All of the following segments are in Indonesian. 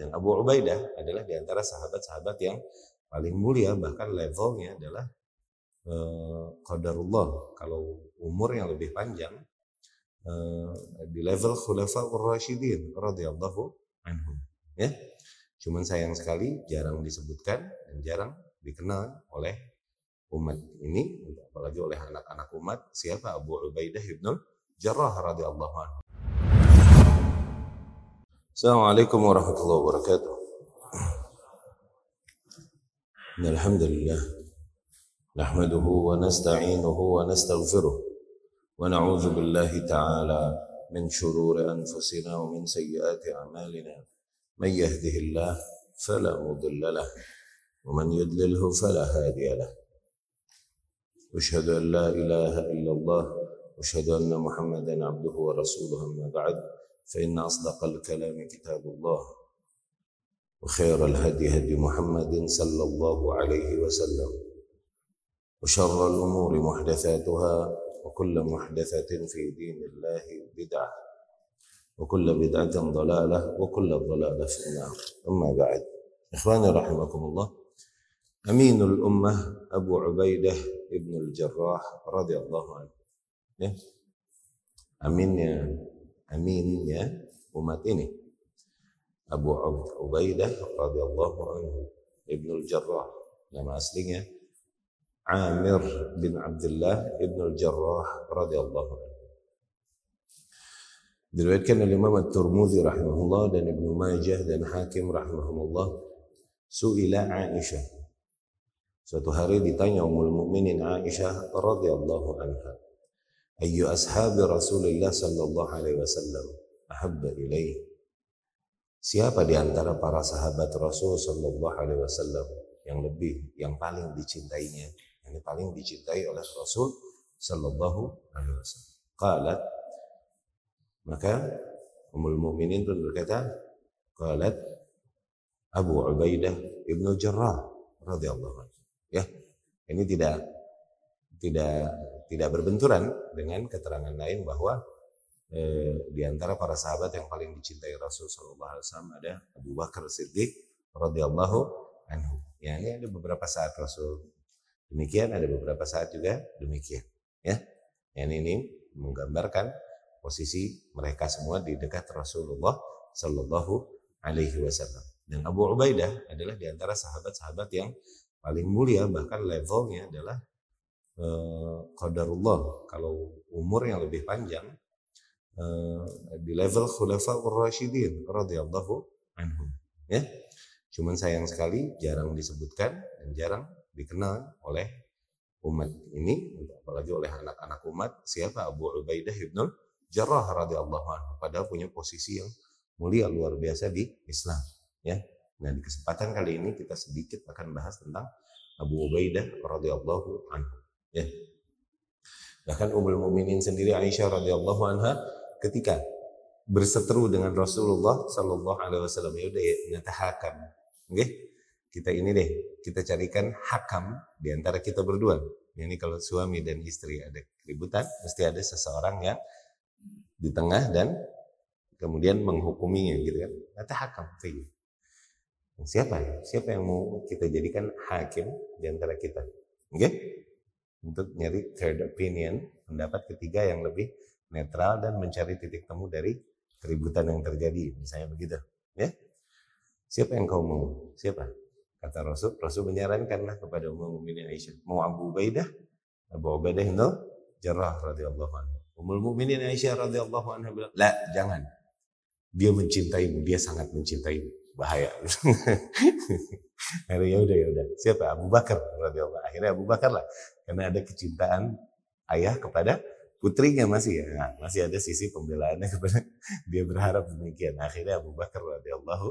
Dan Abu Ubaidah adalah di antara sahabat-sahabat yang paling mulia bahkan levelnya adalah eh, qadarullah. Kalau umur yang lebih panjang eh, di level khulafaur rasyidin radhiyallahu anhum. Ya. Cuman sayang sekali jarang disebutkan dan jarang dikenal oleh umat ini apalagi oleh anak-anak umat siapa Abu Ubaidah ibnul Jarrah radhiyallahu anhu. السلام عليكم ورحمة الله وبركاته. إن الحمد لله نحمده ونستعينه ونستغفره ونعوذ بالله تعالى من شرور أنفسنا ومن سيئات أعمالنا. من يهده الله فلا مضل له ومن يضلله فلا هادي له. أشهد أن لا إله إلا الله أشهد أن محمدا عبده ورسوله أما بعد. فإن أصدق الكلام كتاب الله وخير الهدي هدي محمد صلى الله عليه وسلم وشر الأمور محدثاتها وكل محدثة في دين الله بدعة وكل بدعة ضلالة وكل ضلالة في النار أما بعد إخواني رحمكم الله أمين الأمة أبو عبيدة ابن الجراح رضي الله عنه ya. Aminnya aminnya umat ini. Abu Ubaidah radhiyallahu anhu Ibnu Jarrah. Nama aslinya Amir bin Abdullah Ibnu Jarrah radhiyallahu anhu. Diriwayatkan oleh Imam At-Tirmidzi rahimahullah dan Ibnu Majah dan Hakim rahimahumullah suila Aisyah. Suatu hari ditanya Ummul Mukminin Aisyah radhiyallahu anha, "Ayyu ashabi Rasulillah sallallahu alaihi wasallam ahabba ilaih?" Siapa di antara para sahabat Rasul sallallahu alaihi wasallam yang lebih yang paling dicintainya? Yang paling dicintai oleh Rasul sallallahu alaihi wasallam. Qalat maka Ummul Mukminin pun berkata, qalat Abu Ubaidah Ibnu Jarrah radhiyallahu anhu. Ya. Ini tidak tidak tidak berbenturan dengan keterangan lain bahwa eh, di antara para sahabat yang paling dicintai Rasul sallallahu alaihi wasallam ada Abu Bakar Siddiq radhiyallahu anhu. Ya, ini ada beberapa saat Rasul demikian, ada beberapa saat juga demikian. Ya. Yang ini menggambarkan posisi mereka semua di dekat Rasulullah Shallallahu Alaihi Wasallam. Dan Abu Ubaidah adalah di antara sahabat-sahabat yang paling mulia, bahkan levelnya adalah eh, qadarullah. Kalau umur yang lebih panjang eh, di level Khulafaur Rasyidin radhiyallahu anhum. Ya, cuman sayang sekali jarang disebutkan dan jarang dikenal oleh umat ini, apalagi oleh anak-anak umat. Siapa Abu Ubaidah ibnul Jarrah radhiyallahu anhu padahal punya posisi yang mulia luar biasa di Islam ya. Nah, di kesempatan kali ini kita sedikit akan bahas tentang Abu Ubaidah radhiyallahu anhu ya. Bahkan Ummul Mukminin sendiri Aisyah radhiyallahu anha ketika berseteru dengan Rasulullah sallallahu alaihi wasallam ya udah ya natahakam. Oke. Kita ini deh, kita carikan hakam di antara kita berdua. Ini kalau suami dan istri ada keributan, mesti ada seseorang yang di tengah dan kemudian menghukuminya gitu kan. Kata hakam. Siapa ya? Siapa yang mau kita jadikan hakim di antara kita? Oke? Okay? Untuk nyari third opinion, pendapat ketiga yang lebih netral dan mencari titik temu dari keributan yang terjadi, misalnya begitu, ya. Siapa yang kau mau? Siapa? Kata Rasul, Rasul menyarankanlah kepada Ummu Mukminin Aisyah, mau Abu Ubaidah, Abu Ubaidah itu Jarrah radhiyallahu anhu. Ummul Mukminin Aisyah radhiyallahu anha bilang, "La, jangan. Dia mencintaimu, dia sangat mencintaimu. Bahaya." Akhirnya ya udah ya udah. Siapa? Abu Bakar radhiyallahu Akhirnya Abu Bakar lah. Karena ada kecintaan ayah kepada putrinya masih ya. Nah, masih ada sisi pembelaannya kepada dia berharap demikian. Akhirnya Abu Bakar radhiyallahu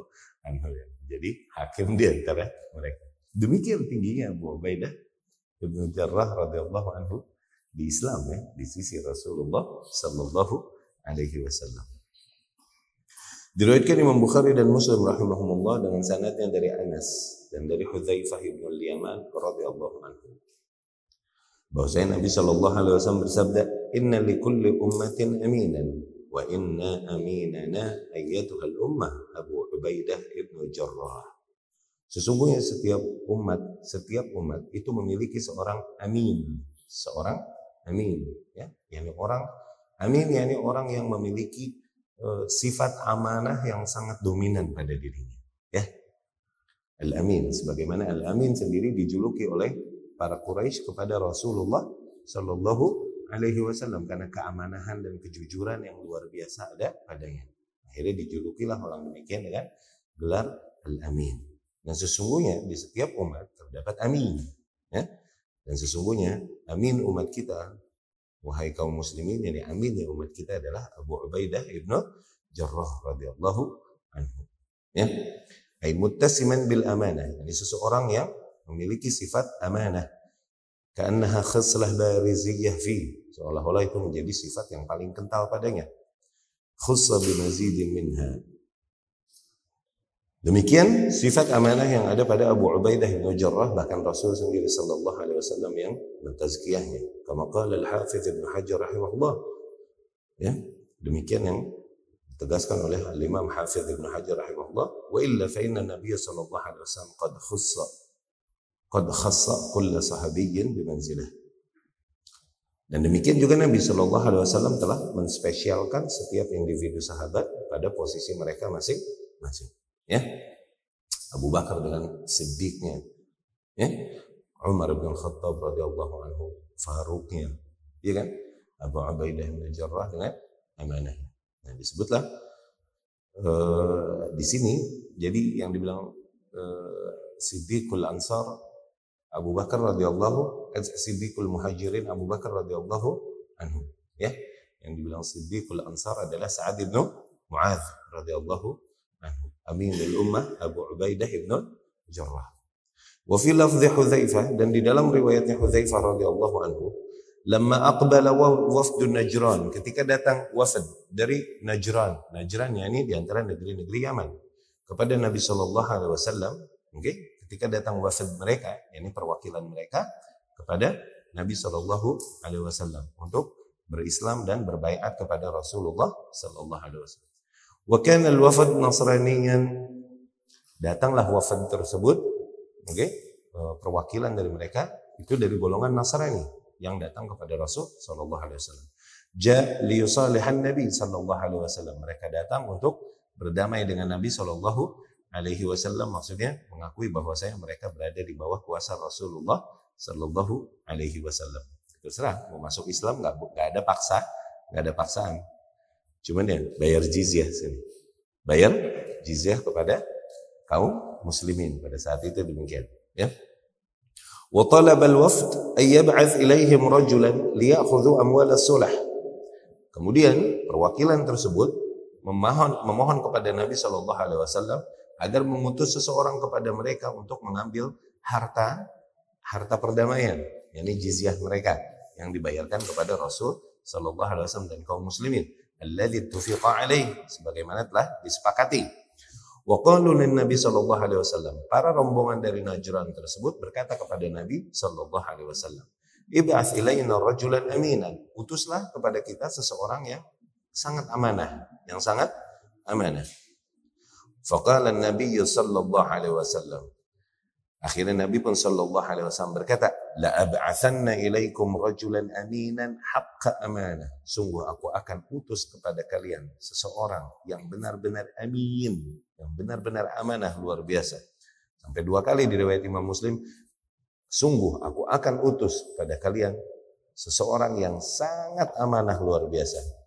anhu ya. Jadi hakim di antara mereka. Demikian tingginya Abu Ubaidah Ibnu Jarrah radhiyallahu anhu di Islam ya di sisi Rasulullah Sallallahu Alaihi Wasallam. Diriwayatkan Imam Bukhari dan Muslim rahimahumullah dengan sanadnya dari Anas dan dari Hudzaifah bin Al-Yaman radhiyallahu anhu. Bahwasanya Nabi Shallallahu alaihi wasallam bersabda, "Inna li kulli ummatin aminan wa inna aminana ayyatuhal ummah Abu Ubaidah ibnu Jarrah. Sesungguhnya setiap umat, setiap umat itu memiliki seorang amin, seorang amin, ya, yakni orang amin, yakni orang yang memiliki uh, sifat amanah yang sangat dominan pada dirinya, ya. Al-Amin, sebagaimana Al-Amin sendiri dijuluki oleh para Quraisy kepada Rasulullah Shallallahu Alaihi Wasallam karena keamanahan dan kejujuran yang luar biasa ada padanya. Akhirnya dijulukilah orang demikian dengan gelar Al-Amin. Dan sesungguhnya di setiap umat terdapat Amin. Ya? Dan sesungguhnya Amin umat kita, wahai kaum muslimin, ini Amin ya umat kita adalah Abu Ubaidah ibnu Jarrah radhiyallahu anhu. Ya, ay muttasiman bil amanah. Ini seseorang yang memiliki sifat amanah. Karena khaslah bariziyah fi. Seolah-olah itu menjadi sifat yang paling kental padanya. Khussa bimazidin minha. Demikian sifat amanah yang ada pada Abu Ubaidah bin Jarrah bahkan Rasul sendiri sallallahu alaihi wasallam yang mentazkiyahnya. Kama qala al-Hafiz Ibnu Hajar rahimahullah. Ya, demikian yang ditegaskan oleh Al-Imam Hafiz Ibnu Hajar rahimahullah, wa illa fa inna Nabiy sallallahu alaihi wasallam qad khassa qad khassa kull sahabiyyin bimanzilah. Dan demikian juga Nabi Shallallahu Alaihi Wasallam telah menspesialkan setiap individu sahabat pada posisi mereka masing-masing ya. Abu Bakar dengan siddiqnya ya. Umar bin Khattab radhiyallahu anhu Faruqnya ya kan. Abu Ubaidah bin Jarrah dengan amanah. Nah disebutlah uh, di sini jadi yang dibilang uh, Siddiqul Ansar Abu Bakar radhiyallahu eh, Siddiqul Muhajirin Abu Bakar radhiyallahu anhu ya yang dibilang Siddiqul Ansar adalah Sa'ad bin Mu'adz radhiyallahu anhu Aminul Ummah Abu Ubaidah ibn Jarrah. Wa fi lafzi Hudzaifah dan di dalam riwayatnya Hudzaifah radhiyallahu anhu, lamma aqbala wafdu Najran, ketika datang wafd dari Najran. Najran yakni di antara negeri-negeri Yaman kepada Nabi sallallahu alaihi wasallam, okay? Ketika datang wafd mereka, yakni perwakilan mereka kepada Nabi sallallahu alaihi wasallam untuk berislam dan berbaiat kepada Rasulullah sallallahu alaihi wasallam. Wa kana al-wafd nasraniyan. Datanglah wafad tersebut, oke, okay, eh, perwakilan dari mereka itu dari golongan Nasrani yang datang kepada Rasul sallallahu alaihi wasallam. Ja Nabi sallallahu alaihi wasallam. Mereka datang untuk berdamai dengan Nabi sallallahu alaihi wasallam maksudnya mengakui bahwasanya mereka berada di bawah kuasa Rasulullah sallallahu alaihi wasallam. Terserah mau masuk Islam nggak nggak ada paksa, nggak ada paksaan. Cuman ya bayar jizyah sini. Bayar jizyah kepada kaum muslimin pada saat itu demikian, ya. Talaba al-wafd ay yab'ath ilaihim rajulan liya'khudhu amwal as-sulah. Kemudian perwakilan tersebut memohon memohon kepada Nabi Shallallahu alaihi wasallam agar mengutus seseorang kepada mereka untuk mengambil harta harta perdamaian, yakni jizyah mereka yang dibayarkan kepada Rasul Shallallahu alaihi wasallam dan kaum muslimin alladhi tufiqa alaih sebagaimana telah disepakati. Wa qalu Nabi sallallahu alaihi wasallam. Para rombongan dari Najran tersebut berkata kepada Nabi sallallahu alaihi wasallam, "Ib'ats ilaina rajulan aminan." Utuslah kepada kita seseorang yang sangat amanah, yang sangat amanah. Faqala Nabi sallallahu alaihi wasallam, Akhirnya Nabi pun sallallahu alaihi wasallam berkata, "La ab'atsanna ilaikum rajulan aminan haqqa amanah." Sungguh aku akan utus kepada kalian seseorang yang benar-benar amin, yang benar-benar amanah luar biasa. Sampai dua kali di riwayat Imam Muslim, sungguh aku akan utus pada kalian seseorang yang sangat amanah luar biasa.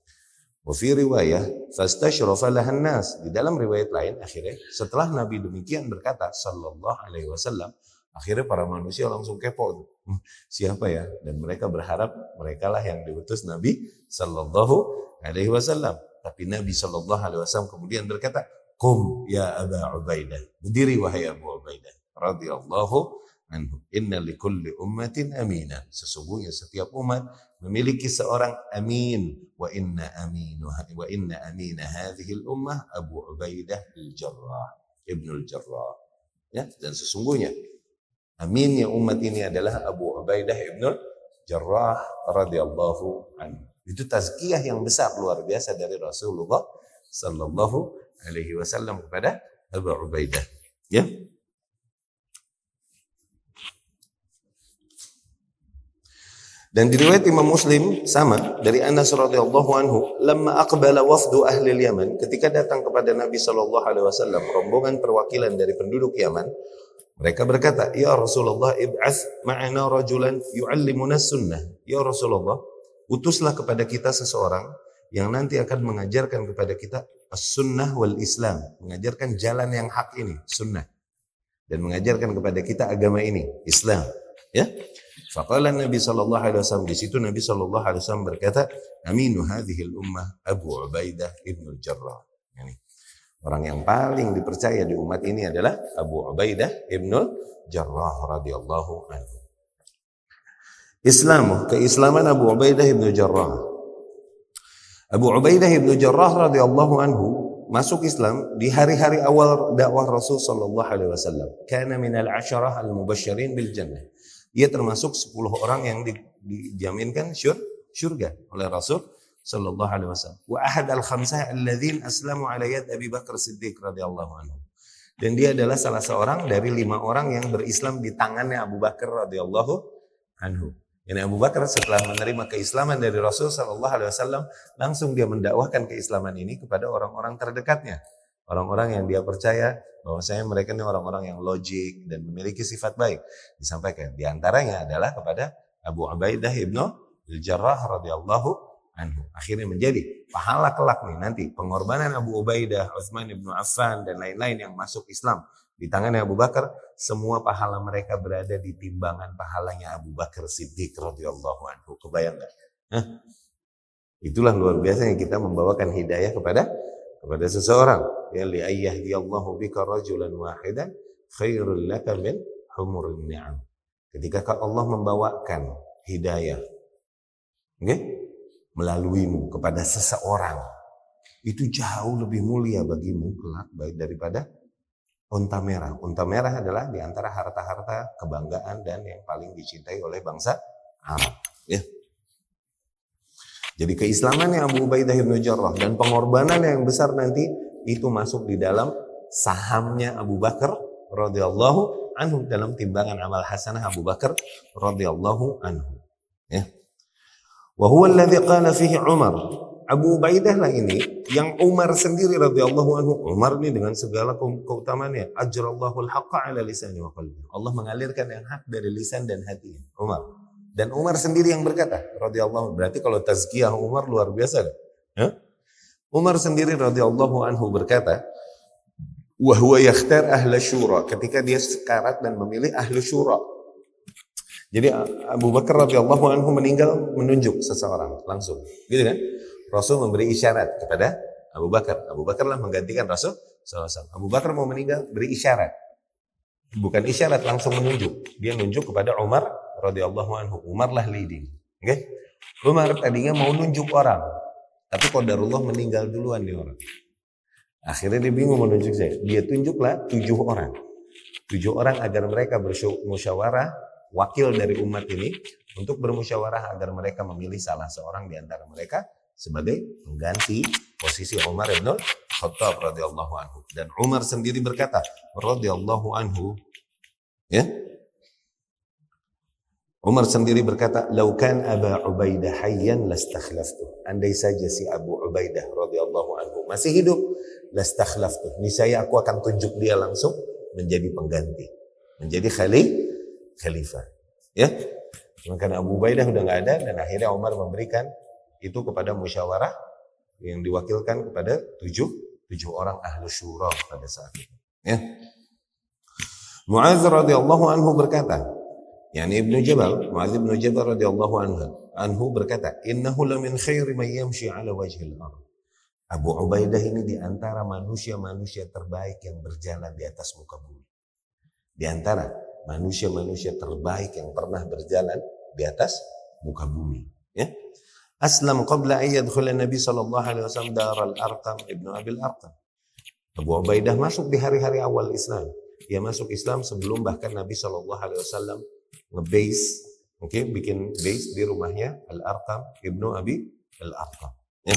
Wa fi riwayah fastashrafa lahan nas. Di dalam riwayat lain akhirnya setelah Nabi demikian berkata sallallahu alaihi wasallam, akhirnya para manusia langsung kepo. Hmm, siapa ya? Dan mereka berharap mereka lah yang diutus Nabi sallallahu alaihi wasallam. Tapi Nabi sallallahu alaihi wasallam kemudian berkata, "Qum ya Aba Ubaidah." Berdiri wahai Abu Ubaidah radhiyallahu anhu. Inna likulli ummatin amina. Sesungguhnya setiap umat memiliki seorang amin wa inna aminuha wa inna amina hadhihi ummah Abu Ubaidah al-Jarrah Ibnu al-Jarrah ya dan sesungguhnya aminnya umat ini adalah Abu Ubaidah Ibnu Jarrah radhiyallahu anhu Itu tazkiyah yang besar luar biasa dari Rasulullah sallallahu alaihi wasallam kepada Abu Ubaidah. Ya. Dan di riwayat Imam Muslim sama dari Anas radhiyallahu anhu, "Lamma aqbala wafdu ahli Yaman," ketika datang kepada Nabi sallallahu alaihi wasallam rombongan perwakilan dari penduduk Yaman, mereka berkata, "Ya Rasulullah, ib'ats ma'ana rajulan yu'allimuna sunnah." Ya Rasulullah, utuslah kepada kita seseorang yang nanti akan mengajarkan kepada kita as-sunnah wal Islam, mengajarkan jalan yang hak ini, sunnah. Dan mengajarkan kepada kita agama ini, Islam. Ya. Faqala Nabi sallallahu alaihi wasallam di situ Nabi sallallahu alaihi wasallam berkata, "Aminu hadhihi ummah Abu Ubaidah ibn Jarrah." Ini. Orang yang paling dipercaya di umat ini adalah Abu Ubaidah ibn Jarrah radhiyallahu anhu. Islam, keislaman Abu Ubaidah ibn Jarrah. Abu Ubaidah ibn Jarrah radhiyallahu anhu masuk Islam di hari-hari awal dakwah Rasul sallallahu alaihi wasallam. Kana min al-asharah al-mubasysyirin bil jannah. Ia termasuk 10 orang yang di, dijaminkan syur, syurga oleh Rasul sallallahu alaihi wasallam. Wa ahad al-khamsah alladzin aslamu ala yad Bakar Siddiq radhiyallahu anhu. Dan dia adalah salah seorang dari lima orang yang berislam di tangannya Abu Bakar radhiyallahu anhu. Ini Abu Bakar setelah menerima keislaman dari Rasul Sallallahu Alaihi Wasallam langsung dia mendakwahkan keislaman ini kepada orang-orang terdekatnya, orang-orang yang dia percaya bahwasanya mereka ini orang-orang yang logik dan memiliki sifat baik. Disampaikan di antaranya adalah kepada Abu Ubaidah ibnu Al-Jarrah radhiyallahu anhu. Akhirnya menjadi pahala kelak nih nanti pengorbanan Abu Ubaidah, Utsman ibnu Affan dan lain-lain yang masuk Islam di tangannya Abu Bakar, semua pahala mereka berada di timbangan pahalanya Abu Bakar Siddiq radhiyallahu anhu. Kebayang nggak? Itulah luar biasa yang kita membawakan hidayah kepada kepada seseorang ya li ayyahdiyallahu bika rajulan wahidan khairul laka min humurin ni'am ketika Allah membawakan hidayah okay? melaluimu kepada seseorang itu jauh lebih mulia bagimu kelak baik daripada unta merah. Unta merah adalah di antara harta-harta kebanggaan dan yang paling dicintai oleh bangsa Arab. Ya. Jadi keislamannya Abu Ubaidah bin Jarrah dan pengorbanan yang besar nanti itu masuk di dalam sahamnya Abu Bakar radhiyallahu anhu dalam timbangan amal hasanah Abu Bakar radhiyallahu anhu. Ya. Wa huwa alladhi qala fihi Umar. Abu Ubaidah lah ini yang Umar sendiri radhiyallahu anhu. Umar ini dengan segala keutamaannya, ajrallahu al-haqqa ala lisani wa qalbi. Allah mengalirkan yang hak dari lisan dan hati. Umar. Dan Umar sendiri yang berkata, radhiyallahu berarti kalau tazkiyah Umar luar biasa. Ya? Umar sendiri radhiyallahu anhu berkata, wa huwa yakhtar ahla syura ketika dia sekarat dan memilih ahlu syura. Jadi Abu Bakar radhiyallahu anhu meninggal menunjuk seseorang langsung. Gitu kan? Rasul memberi isyarat kepada Abu Bakar. Abu Bakar lah menggantikan Rasul SAW. Abu Bakar mau meninggal beri isyarat. Bukan isyarat langsung menunjuk. Dia nunjuk kepada Umar radhiyallahu anhu. Umar lah leading. Okay? Umar tadinya mau nunjuk orang. Tapi Qadarullah meninggal duluan nih orang. Akhirnya dia bingung menunjuk saya. Dia tunjuklah tujuh orang. Tujuh orang agar mereka bermusyawarah wakil dari umat ini untuk bermusyawarah agar mereka memilih salah seorang di antara mereka sebagai pengganti posisi Umar bin Khattab radhiyallahu anhu. Dan Umar sendiri berkata radhiyallahu anhu ya Umar sendiri berkata, "Laukan Aba Ubaidah hayyan lastakhlaftu." Andai saja si Abu Ubaidah radhiyallahu anhu masih hidup, lastakhlaftu. Niscaya aku akan tunjuk dia langsung menjadi pengganti, menjadi khalif khalifah. Ya. Karena Abu Ubaidah udah nggak ada dan akhirnya Umar memberikan itu kepada musyawarah yang diwakilkan kepada tujuh tujuh orang ahlu syura pada saat itu. Ya. Muaz radhiyallahu anhu berkata, Yani Ibnu Jabal, Muadz bin Jabal radhiyallahu anhu, anhu berkata, "Innahu lamin khairi man yamshi ala wajhil ard." Abu Ubaidah ini di antara manusia-manusia terbaik yang berjalan di atas muka bumi. Di antara manusia-manusia terbaik yang pernah berjalan di atas muka bumi, ya. Aslam qabla an yadkhula Nabi sallallahu alaihi wasallam daral Arqam Ibnu Abil Arqam. Abu Ubaidah masuk di hari-hari awal Islam. Dia masuk Islam sebelum bahkan Nabi sallallahu alaihi wasallam ngebase, oke, okay, bikin base di rumahnya Al Arqam ibnu Abi al-Arqam. Ya.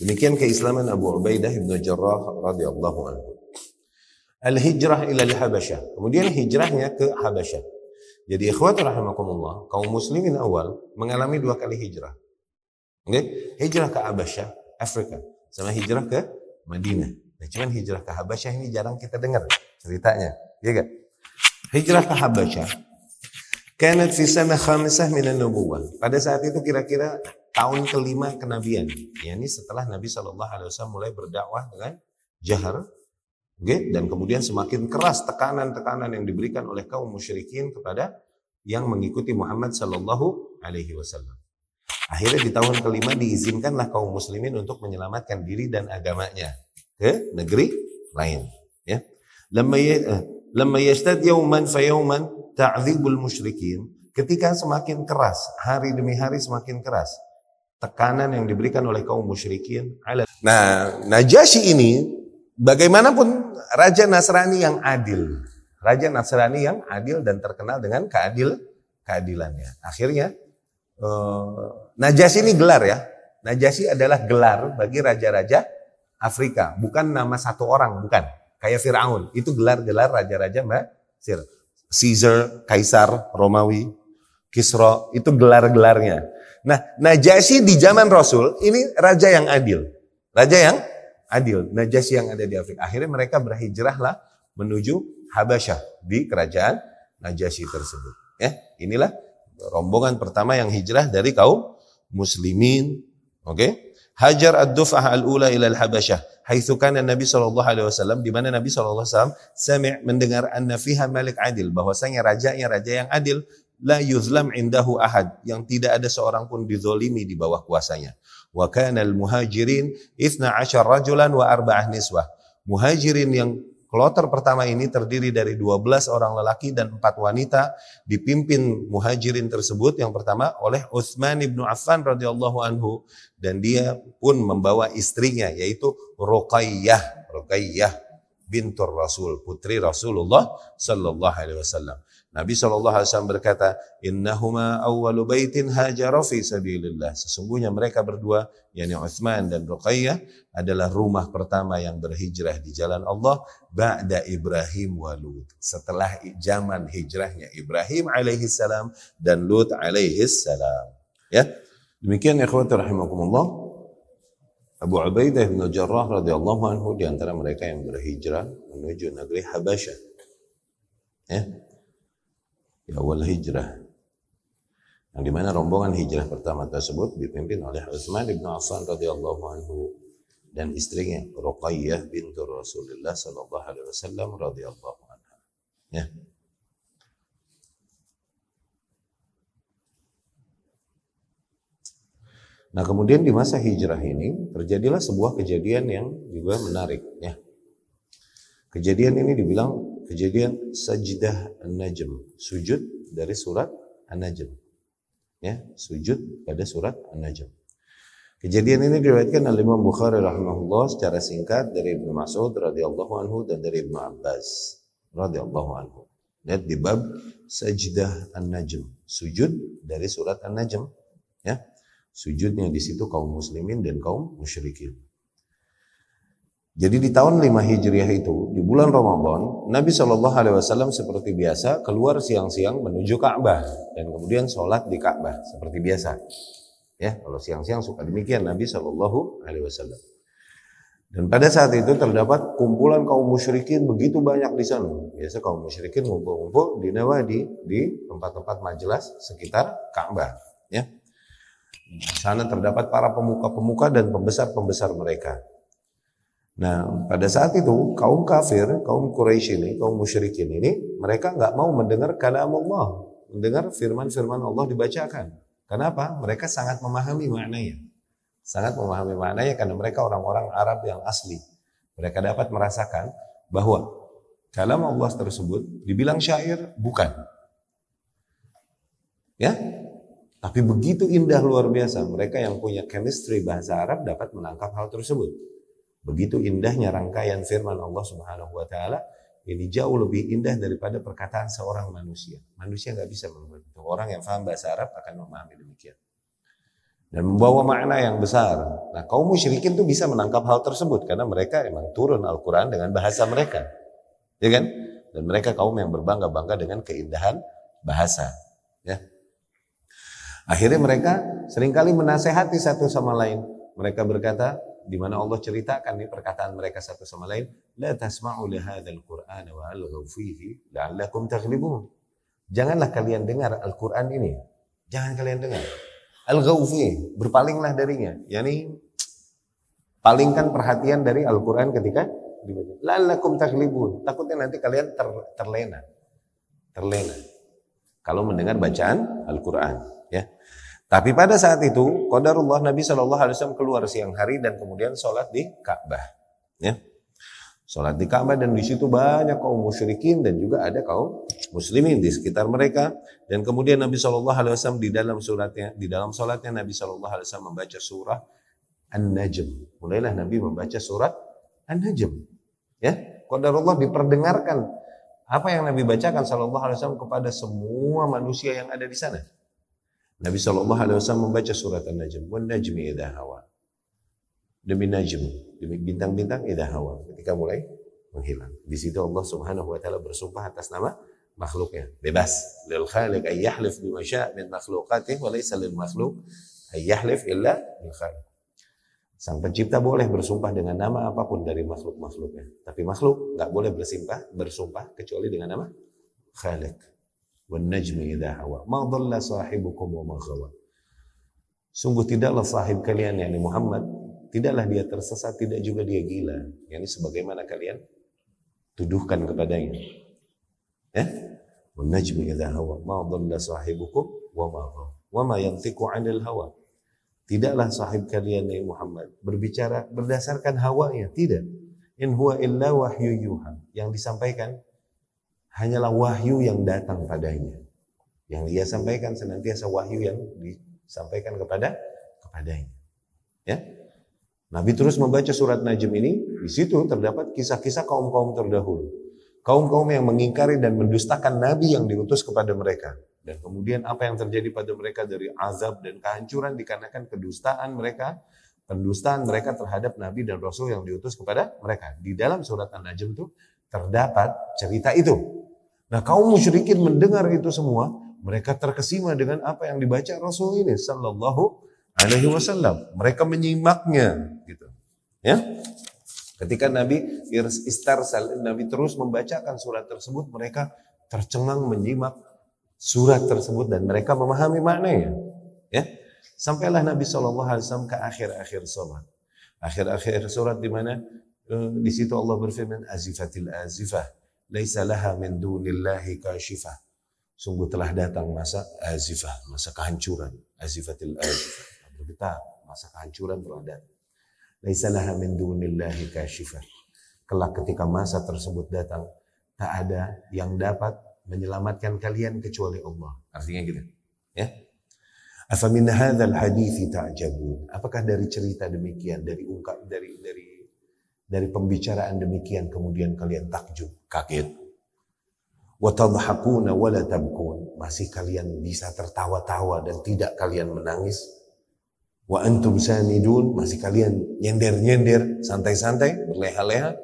Demikian keislaman Abu Ubaidah bin Jarrah radhiyallahu anhu. Al-hijrah ila al-Habasyah. Kemudian hijrahnya ke Habasyah. Jadi ikhwat rahimakumullah, kaum muslimin awal mengalami dua kali hijrah. Okay? Hijrah ke Habasyah, Afrika, sama hijrah ke Madinah. Nah, cuman hijrah ke Habasyah ini jarang kita dengar ceritanya, ya gak? Hijrah ke Habasyah. Kanat fi sana khamisah minan nubuwah. Pada saat itu kira-kira tahun kelima kenabian. Ya, ini setelah Nabi Shallallahu Alaihi Wasallam mulai berdakwah dengan jahar, okay? dan kemudian semakin keras tekanan-tekanan yang diberikan oleh kaum musyrikin kepada yang mengikuti Muhammad Shallallahu Alaihi Wasallam. Akhirnya di tahun kelima diizinkanlah kaum muslimin untuk menyelamatkan diri dan agamanya ke negeri lain. Ya, lama eh, lama yastad yauman fayauman ta'dzibul musyrikin. Ketika semakin keras, hari demi hari semakin keras, tekanan yang diberikan oleh kaum musyrikin. Nah, Najasyi ini bagaimanapun raja Nasrani yang adil. Raja Nasrani yang adil dan terkenal dengan keadil keadilannya. Akhirnya uh, Najasyi ini gelar ya. Najasyi adalah gelar bagi raja-raja Afrika, bukan nama satu orang, bukan. Kayak Firaun, itu gelar-gelar raja-raja Mesir. Caesar, Kaisar, Romawi, Kisra, itu gelar-gelarnya. Nah, Najasyi di zaman Rasul ini raja yang adil. Raja yang adil. Najasyi yang ada di Afrika. Akhirnya mereka berhijrahlah menuju Habasyah di kerajaan Najasyi tersebut. Ya, inilah rombongan pertama yang hijrah dari kaum muslimin. Oke. Okay? Hajar ad-duf'ah al-ula ila al-Habasyah. Haitsu kana Nabi sallallahu alaihi wasallam di mana Nabi sallallahu alaihi wasallam sami' mendengar anna fiha malik adil bahwasanya rajanya raja yang adil la yuzlam indahu ahad yang tidak ada seorang pun dizolimi di bawah kuasanya. Wa kana al-muhajirin 12 rajulan wa arba'ah niswah. Muhajirin yang Kloter pertama ini terdiri dari 12 orang lelaki dan 4 wanita dipimpin muhajirin tersebut yang pertama oleh Utsman ibnu Affan radhiyallahu anhu dan dia pun membawa istrinya yaitu Ruqayyah Ruqayyah bintur Rasul putri Rasulullah sallallahu alaihi wasallam Nabi SAW berkata, Innahuma awwalu baitin hajara fi sabilillah. Sesungguhnya mereka berdua, yakni Uthman dan Ruqayyah, adalah rumah pertama yang berhijrah di jalan Allah, ba'da Ibrahim wa Lut. Setelah zaman hijrahnya Ibrahim alaihi salam dan Lut alaihi salam. Ya, demikian ikhwati rahimakumullah. Abu Ubaidah bin Jarrah radhiyallahu anhu di antara mereka yang berhijrah menuju negeri Habasyah. Ya, di awal hijrah. Yang di mana rombongan hijrah pertama tersebut dipimpin oleh Utsman bin Affan radhiyallahu anhu dan istrinya Ruqayyah bintu Rasulullah sallallahu alaihi wasallam radhiyallahu anha. Ya. Nah kemudian di masa hijrah ini terjadilah sebuah kejadian yang juga menarik ya. Kejadian ini dibilang kejadian sajdah An-Najm, sujud dari surat An-Najm. Ya, sujud pada surat An-Najm. Kejadian ini diriwayatkan oleh Imam Bukhari rahimahullah secara singkat dari Ibnu Mas'ud radhiyallahu anhu dan dari Ibnu Abbas radhiyallahu anhu. Lihat di bab sajdah An-Najm, sujud dari surat An-Najm, ya. Sujudnya di situ kaum muslimin dan kaum musyrikin. Jadi di tahun 5 Hijriah itu, di bulan Ramadan, Nabi Shallallahu Alaihi Wasallam seperti biasa keluar siang-siang menuju Ka'bah dan kemudian sholat di Ka'bah seperti biasa. Ya, kalau siang-siang suka demikian Nabi Shallallahu Alaihi Wasallam. Dan pada saat itu terdapat kumpulan kaum musyrikin begitu banyak di sana. Biasa kaum musyrikin ngumpul-ngumpul di Nawadi di tempat-tempat majelis sekitar Ka'bah. Ya. Di sana terdapat para pemuka-pemuka dan pembesar-pembesar mereka. Nah, pada saat itu kaum kafir, kaum Quraisy ini, kaum musyrikin ini, mereka nggak mau mendengar kalam Allah, mendengar firman-firman Allah dibacakan. Kenapa? Mereka sangat memahami maknanya. Sangat memahami maknanya karena mereka orang-orang Arab yang asli. Mereka dapat merasakan bahwa kalam Allah tersebut dibilang syair bukan. Ya, tapi begitu indah luar biasa. Mereka yang punya chemistry bahasa Arab dapat menangkap hal tersebut. Begitu indahnya rangkaian firman Allah Subhanahu wa taala, ini jauh lebih indah daripada perkataan seorang manusia. Manusia nggak bisa membuat itu. Orang yang paham bahasa Arab akan memahami demikian. dan membawa makna yang besar. Nah, kaum musyrikin tuh bisa menangkap hal tersebut karena mereka emang turun Al-Qur'an dengan bahasa mereka. Ya kan? Dan mereka kaum yang berbangga-bangga dengan keindahan bahasa, ya. Akhirnya mereka sering kali menasehati satu sama lain. Mereka berkata, di mana Allah ceritakan nih perkataan mereka satu sama lain, la tasma'u li hadzal Qur'an wa alghaw fihi la'allakum taghlibun. Janganlah kalian dengar Al-Qur'an ini. Jangan kalian dengar Al-ghawfi, berpalinglah darinya. Yani palingkan perhatian dari Al-Quran ketika dibaca. Lalakum taklibun. Takutnya nanti kalian ter, terlena. Terlena. Kalau mendengar bacaan Al-Quran. Ya. Tapi pada saat itu, Qadarullah Nabi Shallallahu Alaihi Wasallam keluar siang hari dan kemudian sholat di Ka'bah. Ya. Sholat di Ka'bah dan di situ banyak kaum musyrikin dan juga ada kaum muslimin di sekitar mereka. Dan kemudian Nabi Shallallahu Alaihi Wasallam di dalam suratnya, di dalam sholatnya Nabi Shallallahu Alaihi Wasallam membaca surah An-Najm. Mulailah Nabi membaca surat An-Najm. Ya, Allah diperdengarkan apa yang Nabi bacakan Shallallahu Alaihi Wasallam kepada semua manusia yang ada di sana. Nabi Shallallahu Alaihi Wasallam membaca surat An-Najm. Wan najmi idha hawa. Demi najm, demi bintang-bintang idah hawa ketika mulai menghilang. Di situ Allah Subhanahu wa taala bersumpah atas nama makhluknya. Bebas. Lil khaliq ay yahlif bima syaa min makhluqatih wa laysa lil makhluq ay yahlif illa bil khaliq. Sang pencipta boleh bersumpah dengan nama apa pun dari makhluk-makhluknya. Tapi makhluk nggak boleh bersumpah, bersumpah kecuali dengan nama Khaliq. Wan najmi idha hawa. Ma dhalla sahibukum wa ma Sungguh tidaklah sahib kalian yakni Muhammad tidaklah dia tersesat, tidak juga dia gila. Yani sebagaimana kalian tuduhkan kepadanya. Ya? Najmi idza hawa ma dhalla sahibukum wa ma wa ma yantiqu 'anil hawa. Tidaklah sahib kalian ya Muhammad berbicara berdasarkan hawanya, tidak. In huwa illa wahyu yuha. Yang disampaikan hanyalah wahyu yang datang padanya. Yang dia sampaikan senantiasa wahyu yang disampaikan kepada kepadanya. Ya, Nabi terus membaca surat Najm ini, di situ terdapat kisah-kisah kaum-kaum terdahulu. Kaum-kaum yang mengingkari dan mendustakan Nabi yang diutus kepada mereka. Dan kemudian apa yang terjadi pada mereka dari azab dan kehancuran dikarenakan kedustaan mereka, pendustaan mereka terhadap Nabi dan Rasul yang diutus kepada mereka. Di dalam surat An-Najm itu terdapat cerita itu. Nah kaum musyrikin mendengar itu semua, mereka terkesima dengan apa yang dibaca Rasul ini sallallahu alaihi wasallam. Mereka menyimaknya gitu. Ya. Ketika Nabi istarsal, Nabi terus membacakan surat tersebut, mereka tercengang menyimak surat tersebut dan mereka memahami maknanya. Ya. Sampailah Nabi SAW ke akhir-akhir surat. Akhir-akhir surat di mana eh, di situ Allah berfirman azifatil azifah laisa laha min dunillahi kashifah. Sungguh telah datang masa azifah, masa kehancuran, azifatil azifah bergetar, masa kehancuran telah datang. Laisa laha min dunillahi kashifah. Kelak ketika masa tersebut datang, tak ada yang dapat menyelamatkan kalian kecuali Allah. Artinya gitu. Ya. Afamin hadzal hadithi ta'jabun. Apakah dari cerita demikian, dari ungkap dari dari dari pembicaraan demikian kemudian kalian takjub, kaget. Wa tadhakuna wa la tabkun. Masih kalian bisa tertawa-tawa dan tidak kalian menangis? Wa antum samidun, masih kalian nyender-nyender, santai-santai, berleha-leha.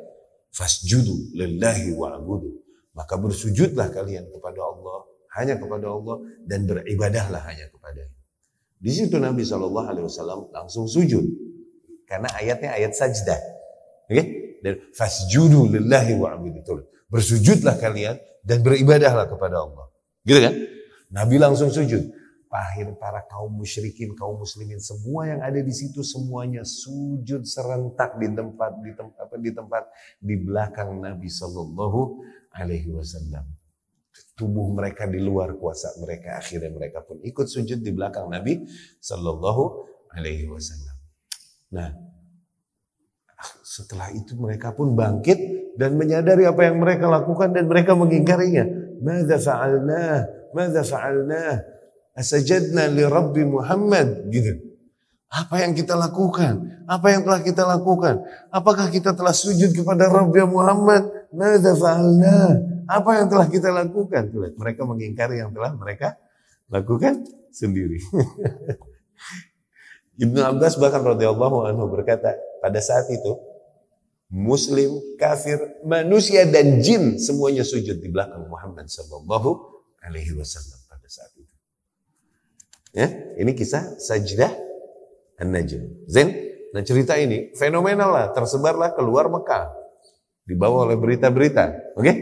Fasjudu lillahi wa'budu. Maka bersujudlah kalian kepada Allah, hanya kepada Allah dan beribadahlah hanya kepada Di situ Nabi Shallallahu Alaihi Wasallam langsung sujud karena ayatnya ayat sajdah. Oke? Okay? Fasjudu lillahi wa'budu. Bersujudlah kalian dan beribadahlah kepada Allah. Gitu kan? Nabi langsung sujud pahir para kaum musyrikin, kaum muslimin, semua yang ada di situ semuanya sujud serentak di tempat di tempat apa di tempat di belakang Nabi Shallallahu Alaihi Wasallam. Tubuh mereka di luar kuasa mereka, akhirnya mereka pun ikut sujud di belakang Nabi Shallallahu Alaihi Wasallam. Nah, setelah itu mereka pun bangkit dan menyadari apa yang mereka lakukan dan mereka mengingkarinya. Mada fa'alna? Mada fa'alna? Asajadna li Rabbi Muhammad gitu. Apa yang kita lakukan? Apa yang telah kita lakukan? Apakah kita telah sujud kepada Rabbi Muhammad? Mada fa'alna? Apa yang telah kita lakukan? Mereka mengingkari yang telah mereka lakukan sendiri. Ibnu Abbas bahkan radhiyallahu anhu berkata pada saat itu muslim, kafir, manusia dan jin semuanya sujud di belakang Muhammad sallallahu alaihi wasallam pada saat itu. Ya, ini kisah sajdah An-Najm. Zen, nah cerita ini fenomenal lah, tersebarlah keluar Mekah. Dibawa oleh berita-berita. Oke? Okay?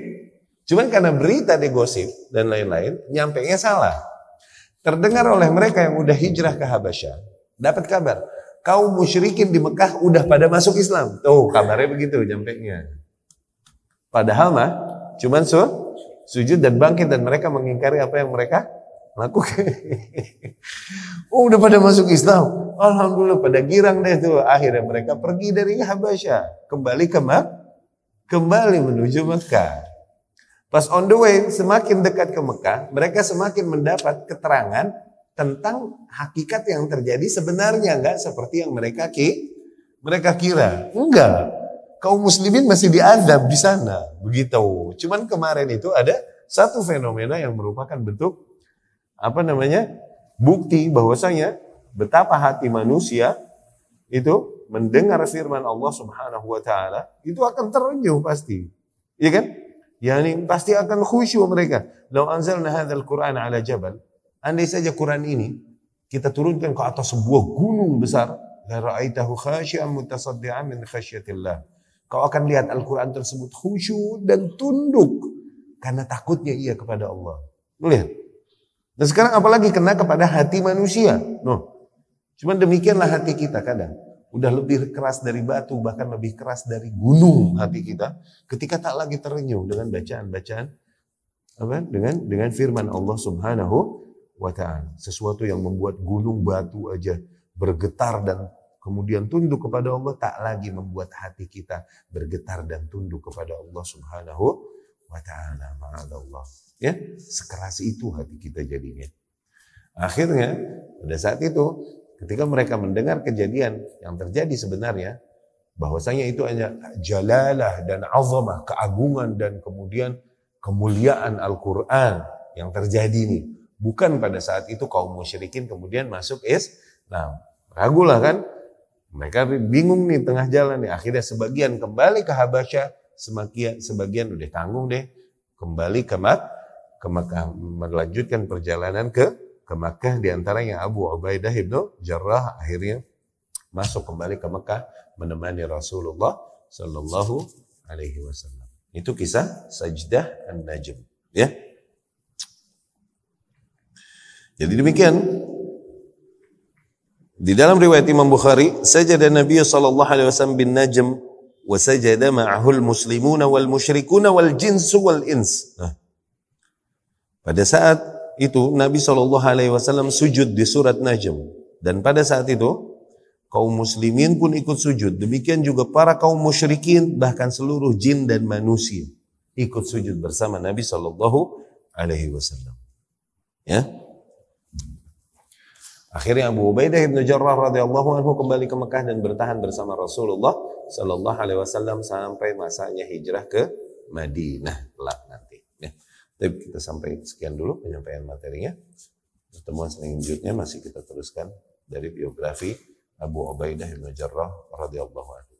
Cuman karena berita digosip dan lain-lain, nyampe nya salah. Terdengar oleh mereka yang udah hijrah ke Habasyah, dapat kabar, kaum musyrikin di Mekah udah pada masuk Islam. Tuh, kabarnya begitu nyampe nya. Padahal mah cuman su, sujud dan bangkit dan mereka mengingkari apa yang mereka lakukan. oh, udah pada masuk Islam. Alhamdulillah pada girang deh tuh. Akhirnya mereka pergi dari Habasyah, kembali ke Mak kembali menuju Mekah. Pas on the way, semakin dekat ke Mekah, mereka semakin mendapat keterangan tentang hakikat yang terjadi sebenarnya enggak seperti yang mereka ki mereka kira. Enggak. Kaum muslimin masih diadab di sana. Begitu. Cuman kemarin itu ada satu fenomena yang merupakan bentuk apa namanya bukti bahwasanya betapa hati manusia itu mendengar firman Allah Subhanahu wa taala itu akan terenyuh pasti. Iya kan? Yani pasti akan khusyuk mereka. Lau anzalna hadzal Qur'an ala jabal, andai saja Quran ini kita turunkan ke atas sebuah gunung besar, la ra'aitahu khashi'an mutasaddian min khasyatillah. Kau akan lihat Al-Quran tersebut khusyuk dan tunduk karena takutnya ia kepada Allah. Lihat. Dan sekarang apalagi kena kepada hati manusia. No. Cuman demikianlah hati kita kadang. Udah lebih keras dari batu, bahkan lebih keras dari gunung hati kita. Ketika tak lagi terenyuh dengan bacaan-bacaan apa? Dengan dengan firman Allah Subhanahu wa taala. Sesuatu yang membuat gunung batu aja bergetar dan kemudian tunduk kepada Allah tak lagi membuat hati kita bergetar dan tunduk kepada Allah Subhanahu wa taala. Ma'adallah. Ya, sekeras itu hati kita jadinya. Akhirnya pada saat itu ketika mereka mendengar kejadian yang terjadi sebenarnya bahwasanya itu hanya jalalah dan azamah, keagungan dan kemudian kemuliaan Al-Qur'an yang terjadi nih. Bukan pada saat itu kaum musyrikin kemudian masuk Islam. Ragulah kan? Mereka bingung nih tengah jalan nih. Akhirnya sebagian kembali ke Habasyah, sebagian sebagian udah tanggung deh kembali ke Mak ke Makkah melanjutkan perjalanan ke ke Makkah di antaranya Abu Ubaidah ibnu Jarrah akhirnya masuk kembali ke Makkah menemani Rasulullah Shallallahu Alaihi Wasallam. Itu kisah Sajdah An-Najm. Ya. Jadi demikian. Di dalam riwayat Imam Bukhari, sajada Nabi sallallahu alaihi wasallam bin Najm wa sajada ma'ahu al-muslimuna wal musyrikuna wal jinsu wal ins. Nah, pada saat itu Nabi Shallallahu Alaihi Wasallam sujud di surat Najm dan pada saat itu kaum muslimin pun ikut sujud. Demikian juga para kaum musyrikin bahkan seluruh jin dan manusia ikut sujud bersama Nabi Shallallahu Alaihi Wasallam. Ya. Akhirnya Abu Ubaidah ibnu Jarrah radhiyallahu anhu kembali ke Mekah dan bertahan bersama Rasulullah Shallallahu Alaihi Wasallam sampai masanya hijrah ke Madinah kelak nanti. Tapi kita sampai sekian dulu penyampaian materinya. Pertemuan selanjutnya masih kita teruskan dari biografi Abu Ubaidah bin Jarrah radhiyallahu anhu.